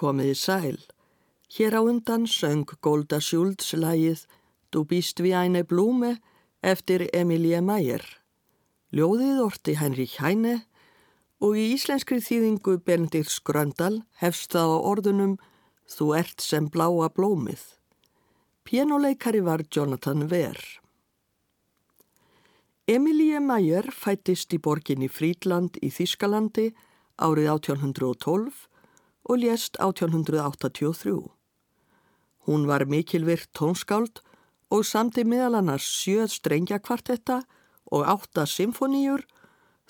Komiði sæl. Hér á undan söng Golda Schultz lægið Du bist við eine blúme eftir Emilie Mayer. Ljóðið orti Henrik Heine og í íslenskri þýðingu Benedikt Skröndal hefst það á orðunum Þú ert sem bláa blómið. Pianoleikari var Jonathan Ver. Emilie Mayer fættist í borginni Frídland í Þískalandi árið 1812 og lést 1883. Hún var mikilvirt tónskáld og samti meðal annars sjöð strengjakvartetta og átta symfoníur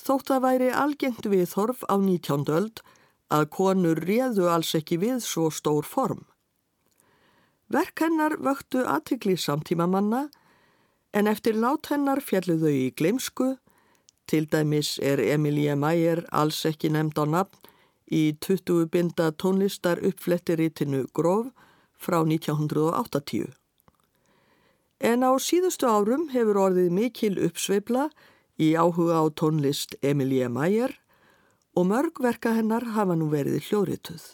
þótt að væri algengt við þorf á 19. öld að konur réðu alls ekki við svo stór form. Verk hennar vöktu aðtikli samtíma manna en eftir lát hennar fjalluðu í gleimsku, til dæmis er Emilie Mayer alls ekki nefnd á nafn í 20 binda tónlistar uppflettiritinu Gróf frá 1980. En á síðustu árum hefur orðið mikil uppsveifla í áhuga á tónlist Emilie Mayer og mörgverka hennar hafa nú verið hljóðrituð.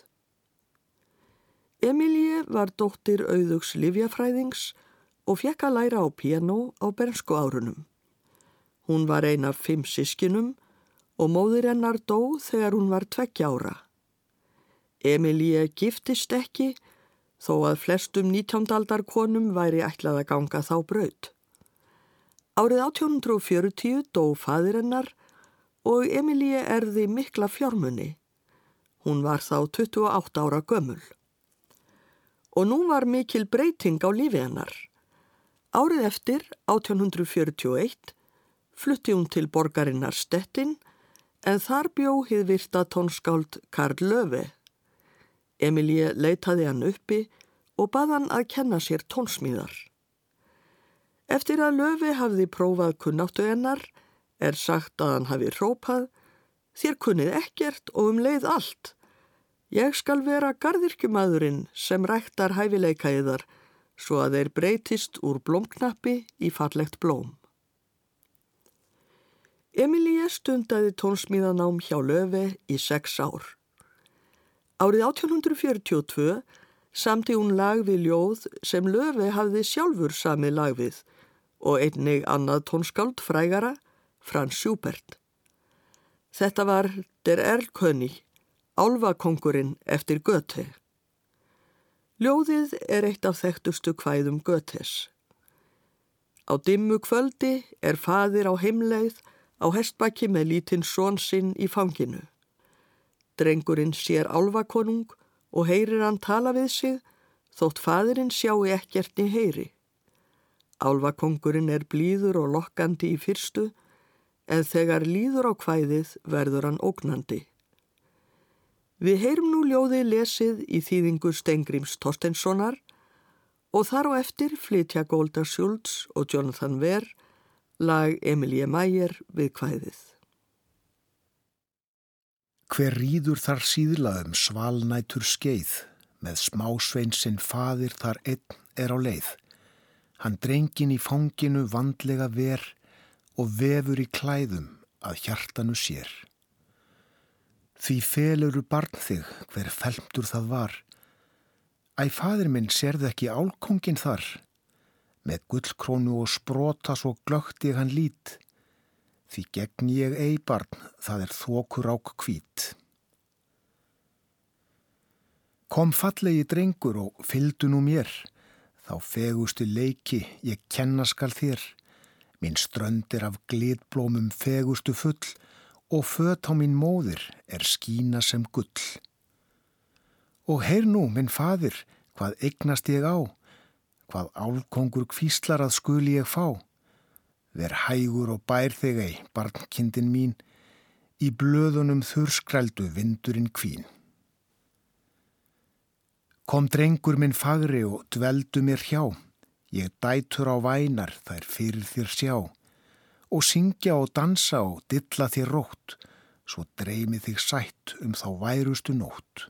Emilie var dóttir auðugs livjafræðings og fekk að læra á piano á bernsku árunum. Hún var ein af fimm sískinum og móður hennar dó þegar hún var tveggja ára. Emilie giftist ekki þó að flestum 19. aldar konum væri ætlað að ganga þá braut. Árið 1840 dó fadir hennar og Emilie erði mikla fjármunni. Hún var þá 28 ára gömul. Og nú var mikil breyting á lífi hennar. Árið eftir, 1841, flutti hún til borgarinnar Stettin en þar bjó hið virta tónskáld Karl Löfi. Emilie leitaði hann uppi og bað hann að kenna sér tónsmíðar. Eftir að Löfi hafði prófað kunnáttu hennar er sagt að hann hafi rópað Þér kunnið ekkert og um leið allt. Ég skal vera gardirkjumadurinn sem ræktar hæfileikaðiðar svo að þeir breytist úr blómknappi í fallegt blóm. Emilie stundaði tónsmíðanám hjá Löfi í sex ár. Árið 1842 samti hún lag við ljóð sem Löfi hafði sjálfur samið lag við og einnig annað tónskáld frægara, Frans Schubert. Þetta var Der Erlkönig, álvakongurinn eftir Göte. Ljóðið er eitt af þekktustu kvæðum Götes. Á dimmu kvöldi er fadir á heimleið á hestbakki með lítinn són sinn í fanginu. Drengurinn sér álvakonung og heyrir hann tala við sig þótt fadurinn sjáu ekkert í heyri. Álvakongurinn er blíður og lokkandi í fyrstu en þegar líður á kvæðið verður hann ógnandi. Við heyrum nú ljóði lesið í þýðingu Stengrims Torstenssonar og þar á eftir flytja Golda Schultz og Jonathan Verr lag Emilie Mayer við kvæðið. Hver rýður þar síðlaðum svalnætur skeið, með smásveinsinn fadir þar einn er á leið. Hann drengin í fanginu vandlega ver og vefur í klæðum að hjartanu sér. Því feluru barn þig hver felmtur það var. Æ, fadir minn sérðu ekki álkongin þar, Með gullkrónu og sprota svo glögt ég hann lít. Því gegn ég eibarn, það er þokur ák kvít. Kom fallegi drengur og fyldu nú mér. Þá fegustu leiki ég kenna skal þér. Minn ströndir af glitblómum fegustu full og föt á mín móðir er skína sem gull. Og heyr nú, minn fadir, hvað eignast ég á, hvað álkongur kvíslar að skuli ég fá. Ver hægur og bær þig ei, barnkindin mín, í blöðunum þurrskrældu vindurinn kvín. Kom drengur minn fagri og dveldu mér hjá, ég dætur á vænar þær fyrir þér sjá og syngja og dansa og dilla þér rótt, svo dreymi þig sætt um þá værustu nótt.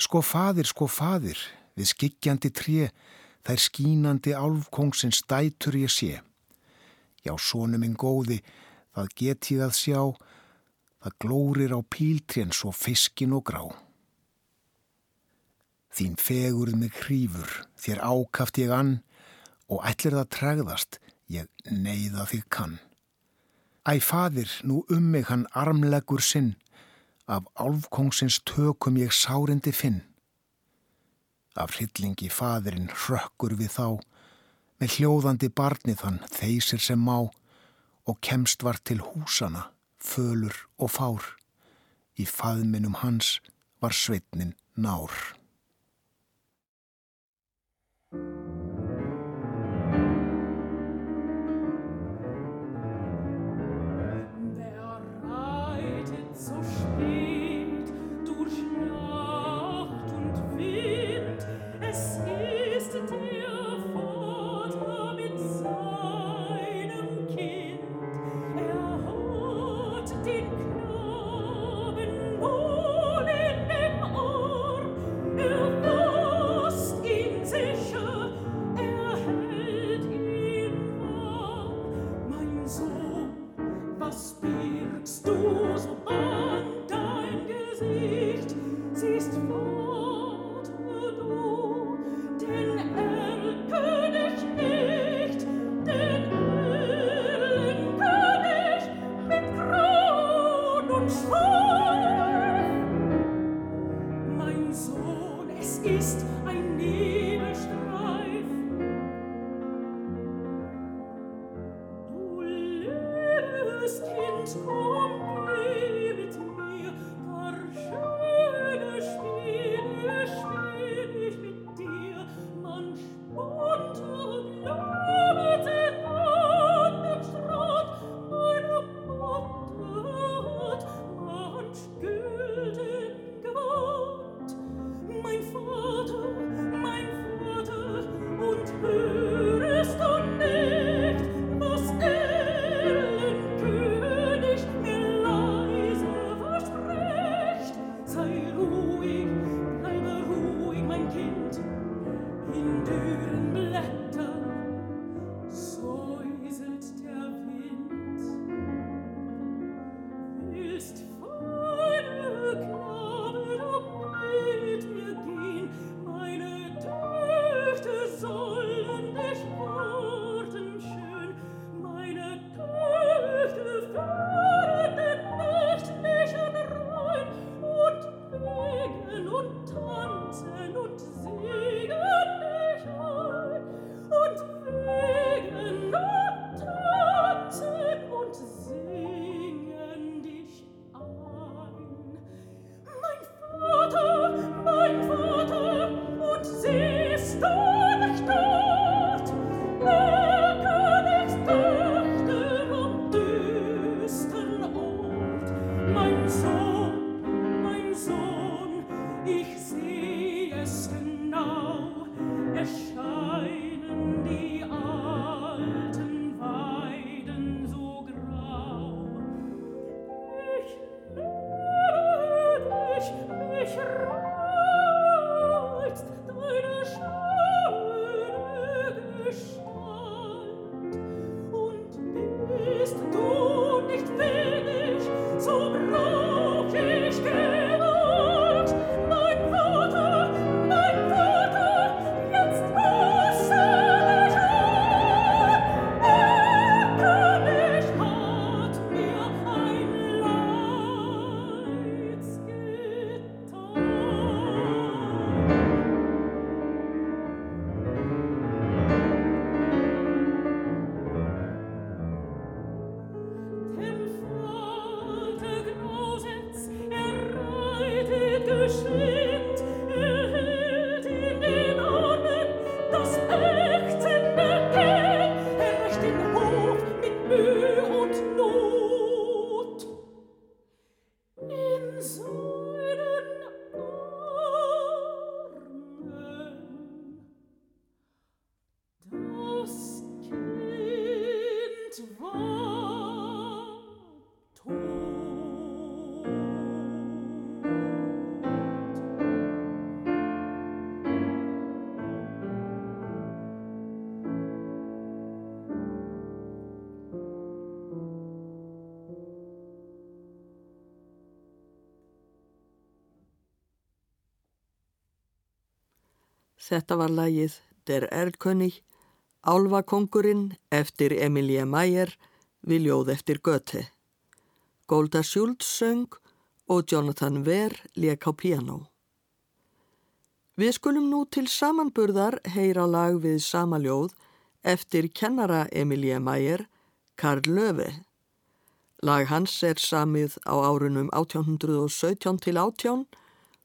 Sko fadir, sko fadir, við skikjandi tré, þær skínandi álfkongsins dætur ég sé. Já, sónu minn góði, það get ég að sjá, það glórir á píltrén svo fiskin og grá. Þín fegurð mig hrífur, þér ákaft ég ann og ætlir það tregðast, ég neyða þig kann. Æ fadir, nú um mig hann armlegur sinn, af álfkongsins tökum ég sárindi finn. Af hryllingi fadirinn hrökkur við þá, með hljóðandi barnið hann þeysir sem má og kemst var til húsana, fölur og fár. Í faðminum hans var sveitnin nár. Þetta var lagið Der Erlkönig, Álvakongurinn eftir Emilie Maier við ljóð eftir Göte. Golda Schultz söng og Jonathan Wehr leka á piano. Við skulum nú til samanburðar heyra lag við sama ljóð eftir kennara Emilie Maier, Karl Löfi. Lag hans er samið á árunum 1817 til 18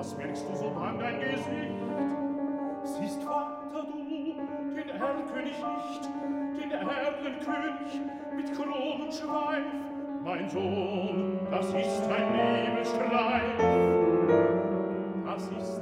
was merkst du so an dein Gesicht? Siehst, Vater, du den Erlkönig nicht, den Erlenkönig mit Kron und Mein Sohn, das ist ein Nebelstreif. Das ist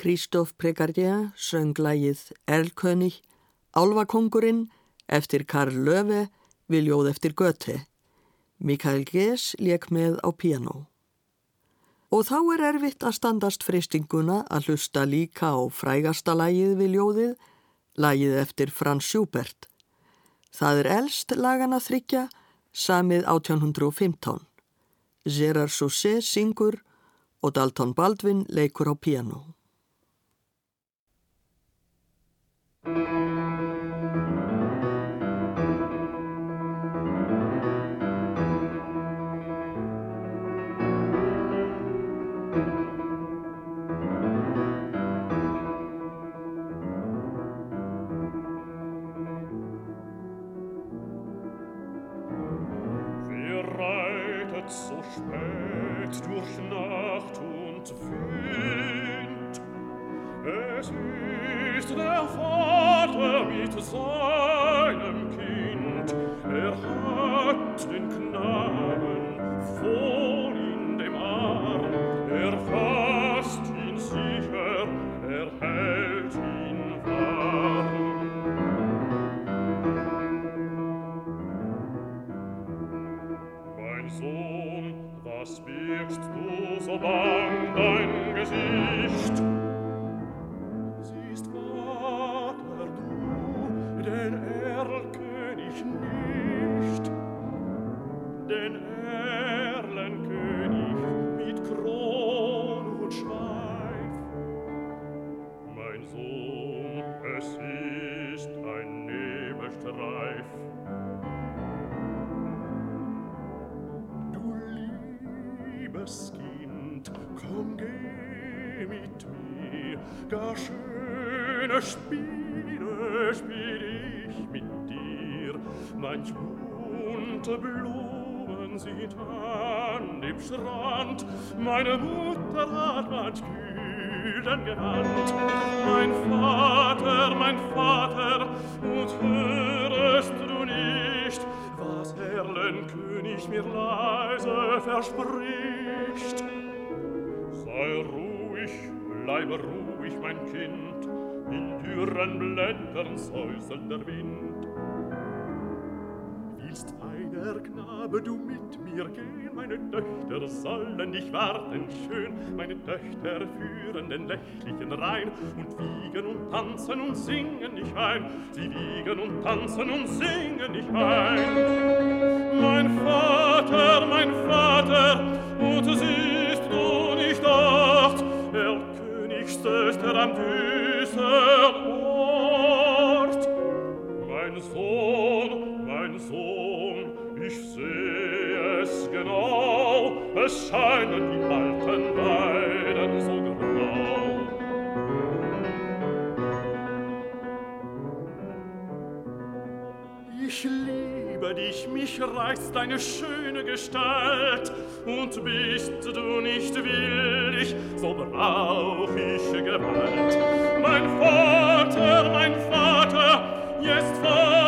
Kristóf Prekardja sönglægið Erlkönig, Álvakongurinn eftir Karl Löfi við ljóð eftir Göte. Mikael Gess leik með á piano. Og þá er erfitt að standast freystinguna að hlusta líka á frægasta lægið við ljóðið, lægið eftir Franz Schubert. Það er elst lagan að þryggja, samið 1815. Gerard Sousset syngur og Dalton Baldwin leikur á piano. Thank you. seinem Kind, er hat den Knaben leise verspricht. Sei ruhig, bleibe ruhig, mein Kind, in dürren Blättern säuselt der Wind. Willst einer Knabe du mit mir gehen, meine Töchter sollen dich warten schön, meine Töchter führen den nächtlichen Rhein und wiegen und tanzen und singen dich ein, sie wiegen und tanzen und singen dich ein. öster am düster Ort. Mein Sohn, mein Sohn, ich seh es genau, es scheinen die alten Weiden so grau. Ich liebe dich, mich reizt deine schöne Gestalt, und bist du nicht willig, so brauch ich Gewalt. Mein Vater, mein Vater, jetzt vor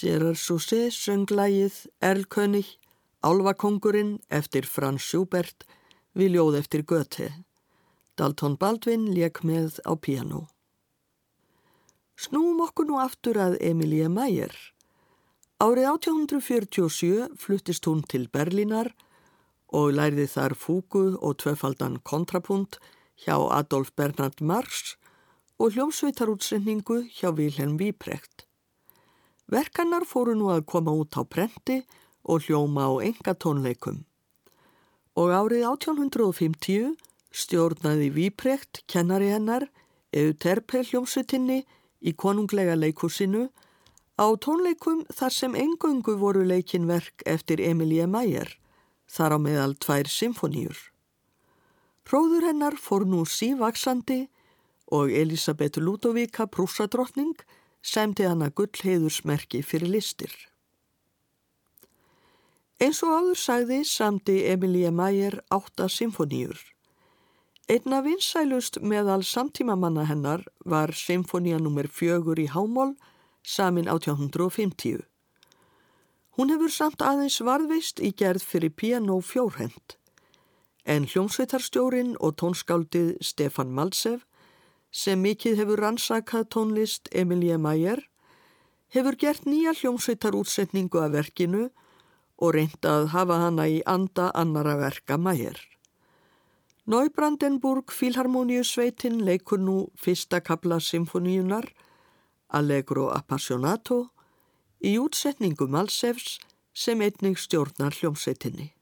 Gerard Sousset söng lægið Erlkönig, Álfakongurinn eftir Frans Schubert við ljóð eftir Goethe. Dalton Baldwin leik með á piano. Snúum okkur nú aftur að Emilie Meyer. Árið 1847 fluttist hún til Berlínar og lærði þar fúgu og tvöfaldan kontrapunt hjá Adolf Bernhard Marx og hljómsveitarútsenningu hjá Vilhelm Víprekt. Verkannar fóru nú að koma út á prenti og hljóma á enga tónleikum. Og árið 1850 stjórnaði Víprekt, kennari hennar, Euterpe hljómsveitinni í konunglega leikúsinu Á tónleikum þar sem engöngu voru leikin verk eftir Emilie Mayer, þar á meðal tvær symfoníur. Hróður hennar fór nú sívaksandi og Elisabeth Ludovíka prúsadrottning semti hana gullheiðursmerki fyrir listir. Eins og áður sagði samti Emilie Mayer átta symfoníur. Einna vinsælust meðal samtímamanna hennar var symfónia nr. fjögur í Hámól samin 1850. Hún hefur samt aðeins varðveist í gerð fyrir piano fjórhend. En hljómsveitarstjórin og tónskáldið Stefan Malsev, sem mikið hefur rannsakað tónlist Emilie Mayer, hefur gert nýja hljómsveitarútsetningu af verkinu og reyndað hafa hana í anda annara verka Mayer. Neubrandenburg Filharmoniusveitin leikur nú fyrsta kabla symfoníunar Allegro Appassionato í útsetningu Malsefs sem einnig stjórnar hljómsveitinni.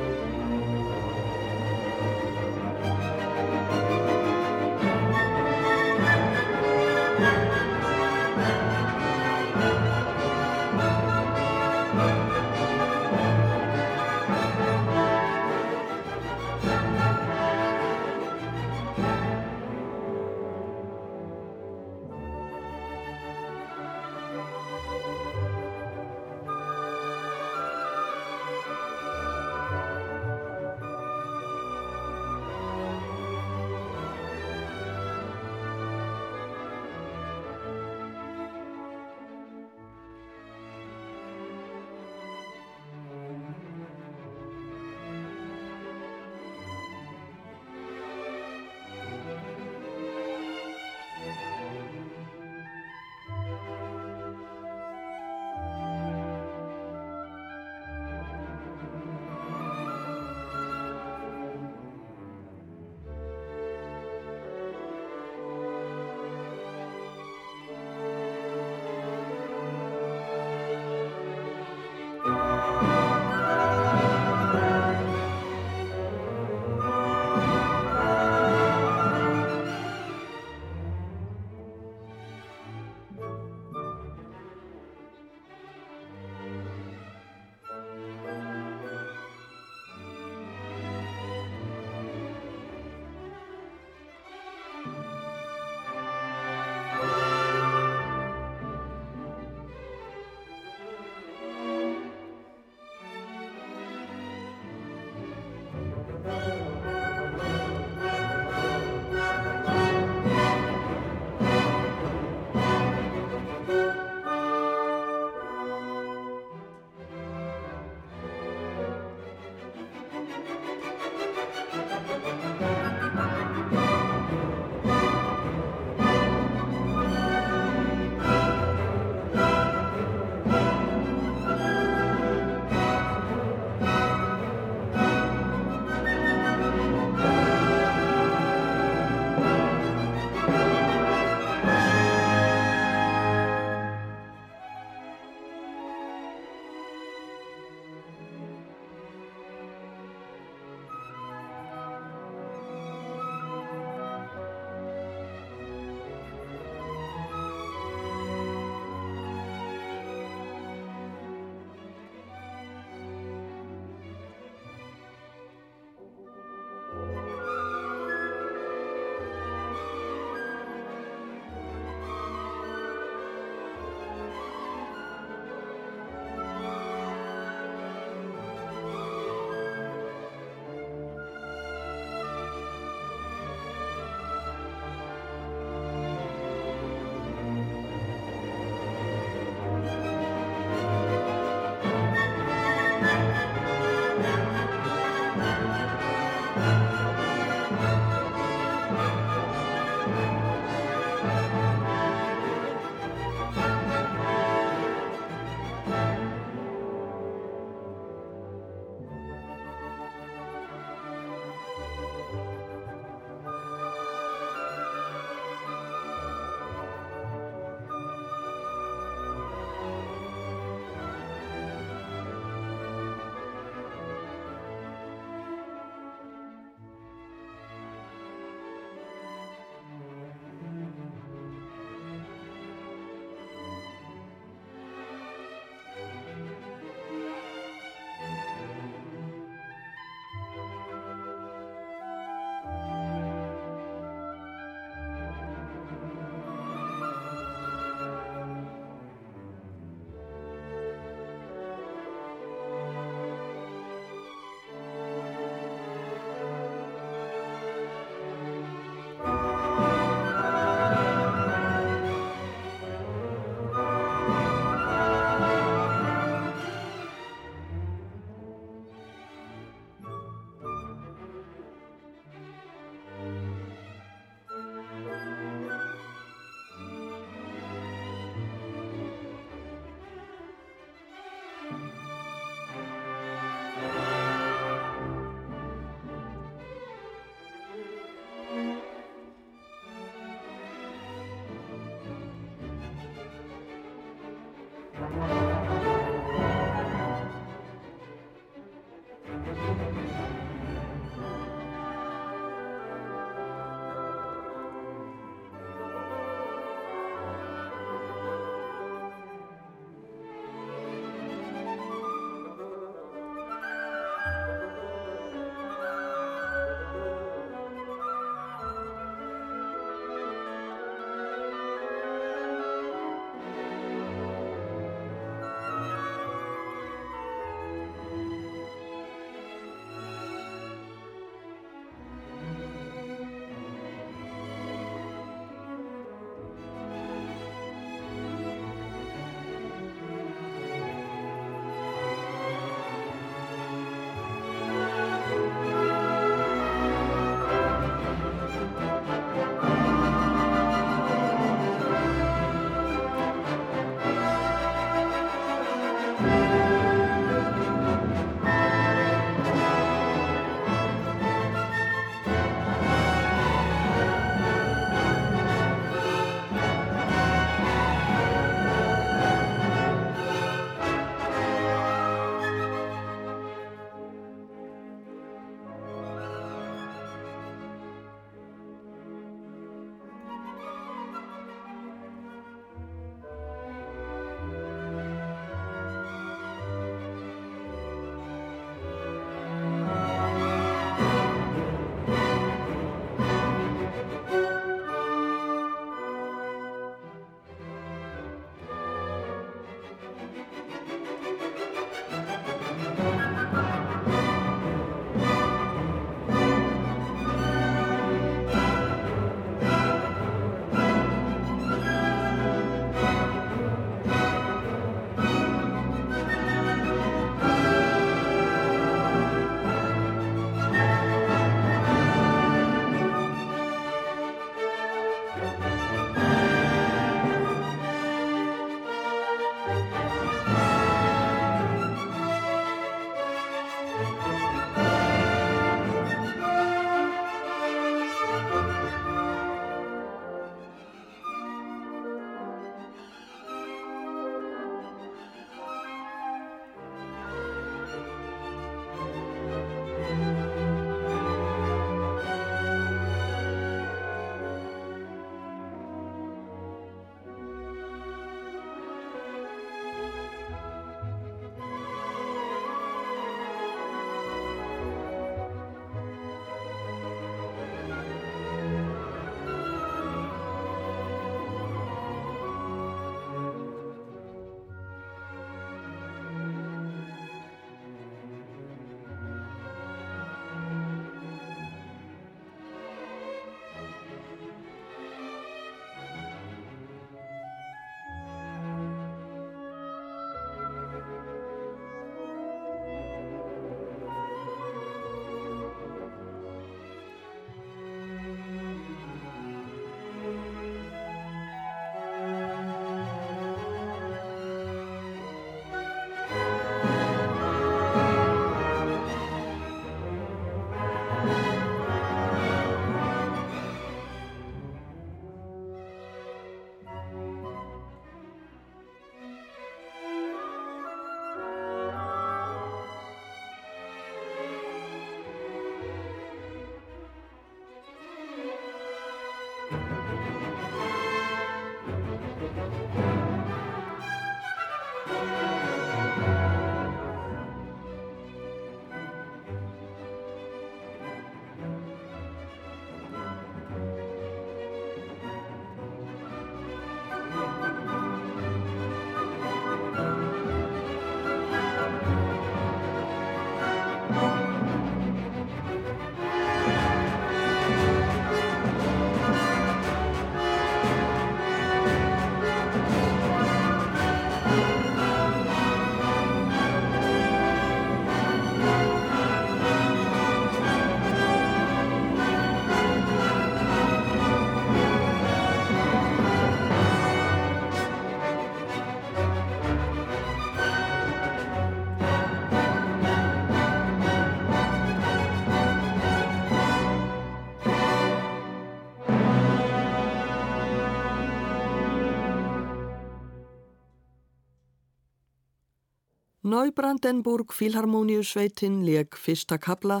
Neubrandenburg Filharmoniusveitin leg fyrsta kabla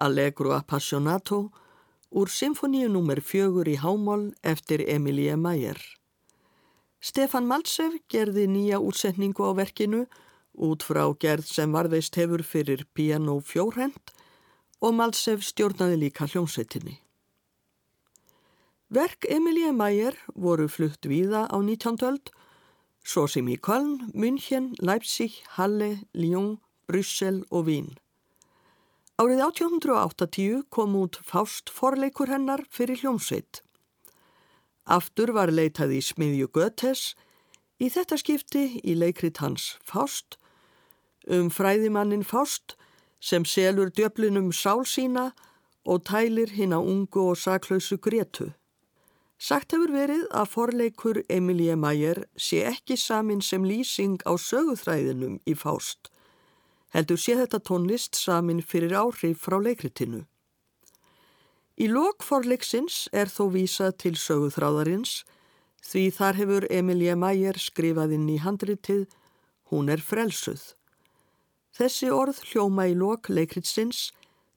Allegro Appassionato úr symfoníu nr. 4 í Hámól eftir Emilie Mayer. Stefan Maltsev gerði nýja útsetningu á verkinu út frá gerð sem varðveist hefur fyrir piano fjórhend og Maltsev stjórnaði líka hljómsveitinni. Verk Emilie Mayer voru flutt víða á 19. öld, svo sem í Köln, München, Leipzig, Halle, Lyon, Bryssel og Vín. Árið 1880 kom út Fást forleikur hennar fyrir hljómsveit. Aftur var leitað í smiðju Götes, í þetta skipti í leikrit hans Fást, um fræðimannin Fást sem selur djöflinum sál sína og tælir hinn á ungu og saklausu Gretu. Sagt hefur verið að forleikur Emilie Mayer sé ekki samin sem lýsing á söguþræðinum í Fást, heldur sé þetta tónlist samin fyrir áhrif frá leikritinu. Í lokforleiksins er þó vísað til söguþráðarins því þar hefur Emilie Mayer skrifað inn í handritið Hún er frelsuð. Þessi orð hljóma í lok leikritsins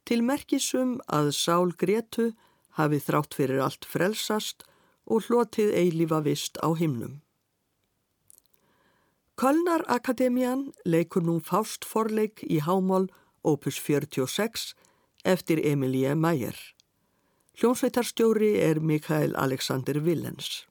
til merkisum að Sál Gretu hafi þrátt fyrir allt frelsast og hlotið eilífa vist á himnum. Kölnar Akademian leikur nú Fást forleik í Hámól opus 46 eftir Emilie Mayer. Hljómsveitarstjóri er Mikael Alexander Willens.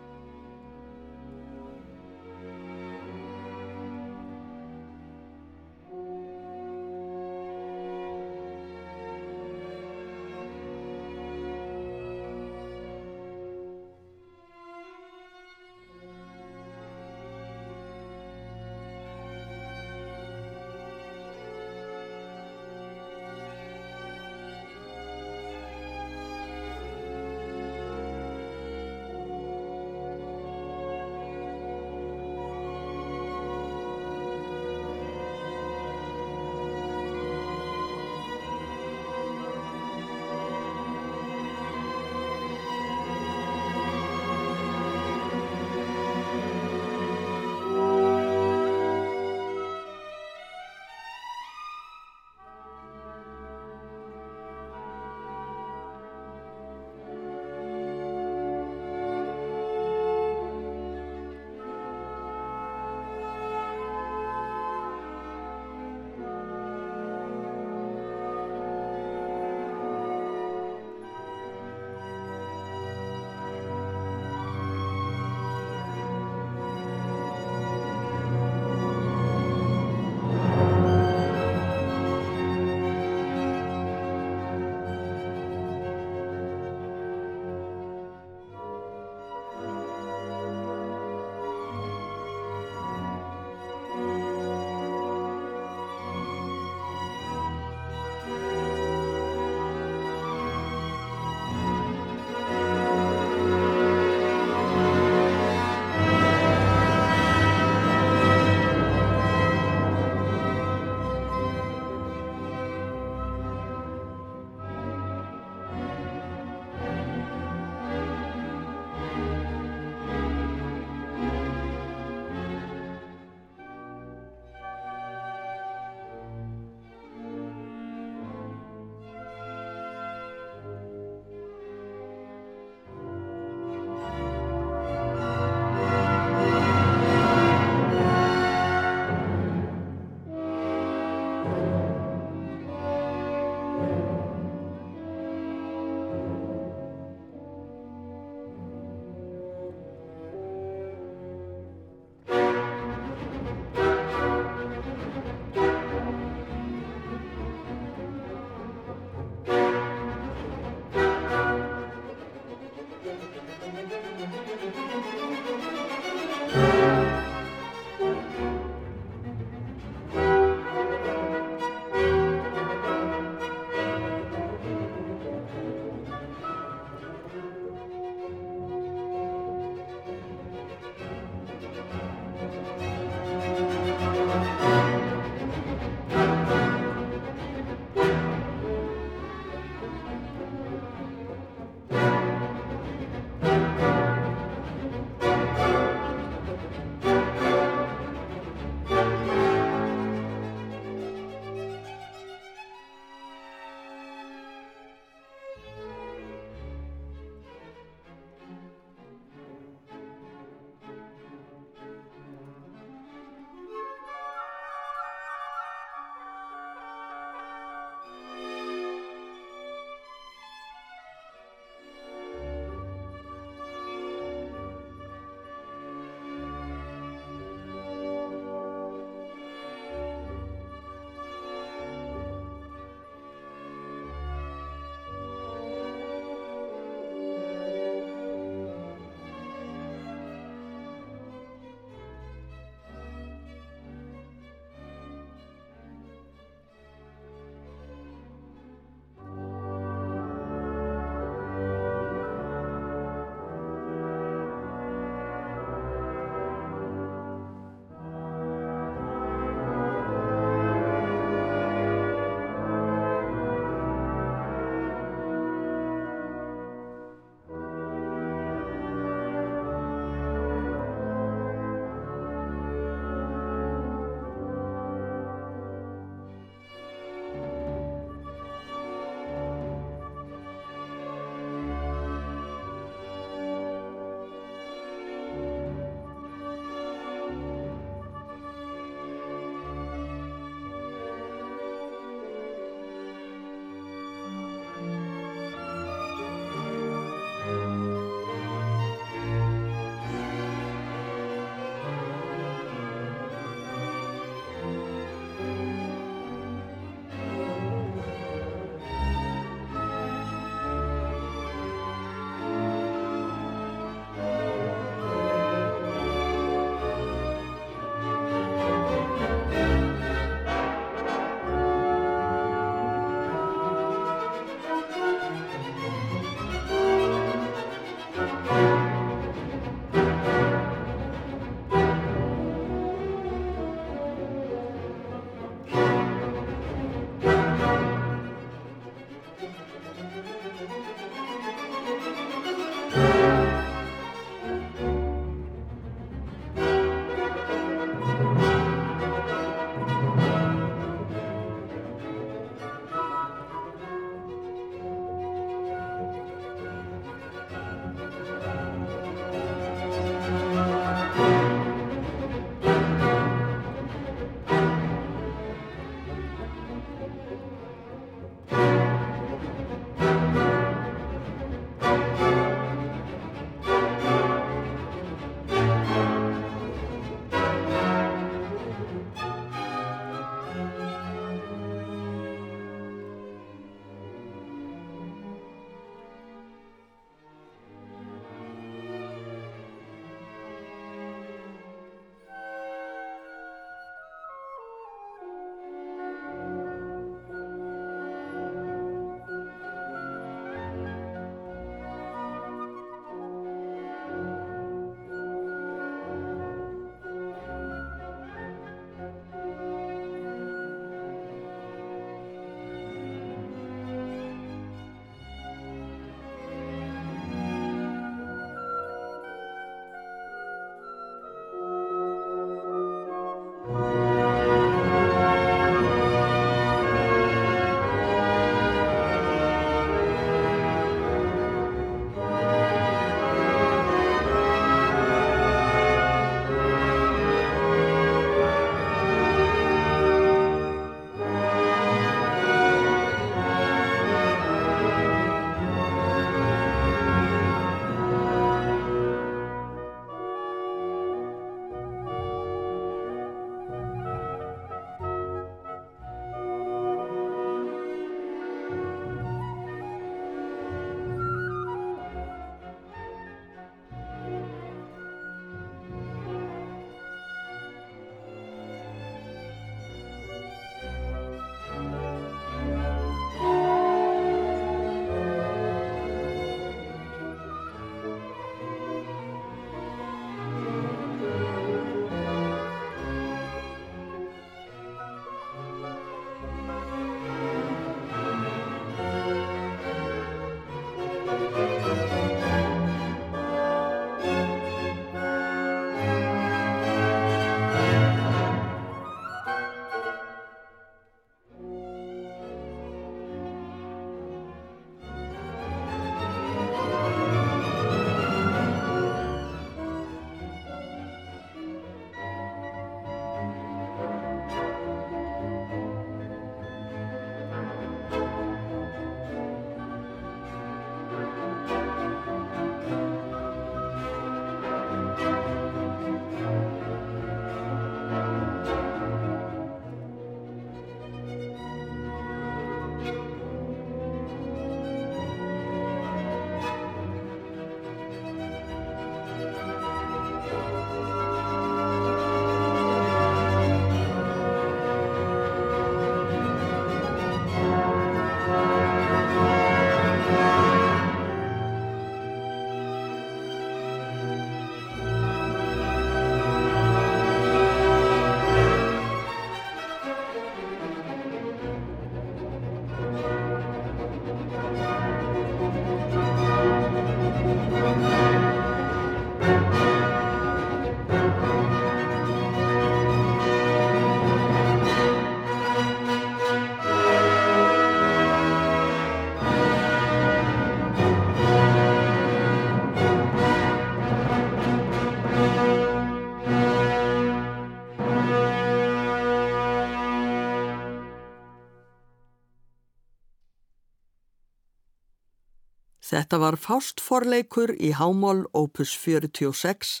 Þetta var fástforleikur í Hámól opus 46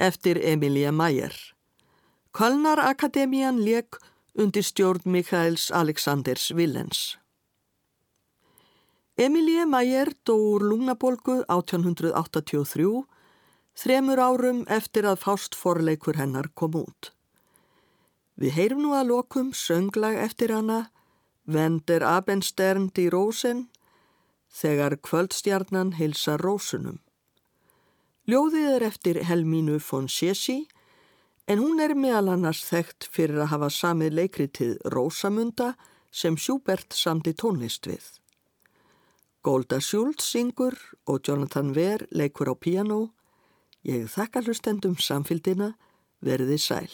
eftir Emilie Mayer. Kölnar Akademían leik undir stjórn Mikaels Aleksanders Villens. Emilie Mayer dó úr lungnabolgu 1883, þremur árum eftir að fástforleikur hennar kom út. Við heyrum nú að lokum sönglag eftir hana, Vender Abenstern í Rósen, þegar kvöldstjarnan hilsa Rósunum. Ljóðið er eftir Helmínu von Sjessi, en hún er meðal annars þekkt fyrir að hafa samið leikritið Rósamunda sem Schubert samti tónlist við. Golda Schultz syngur og Jonathan Ver leikur á piano. Ég þakka hlustendum samfélgina, verði sæl.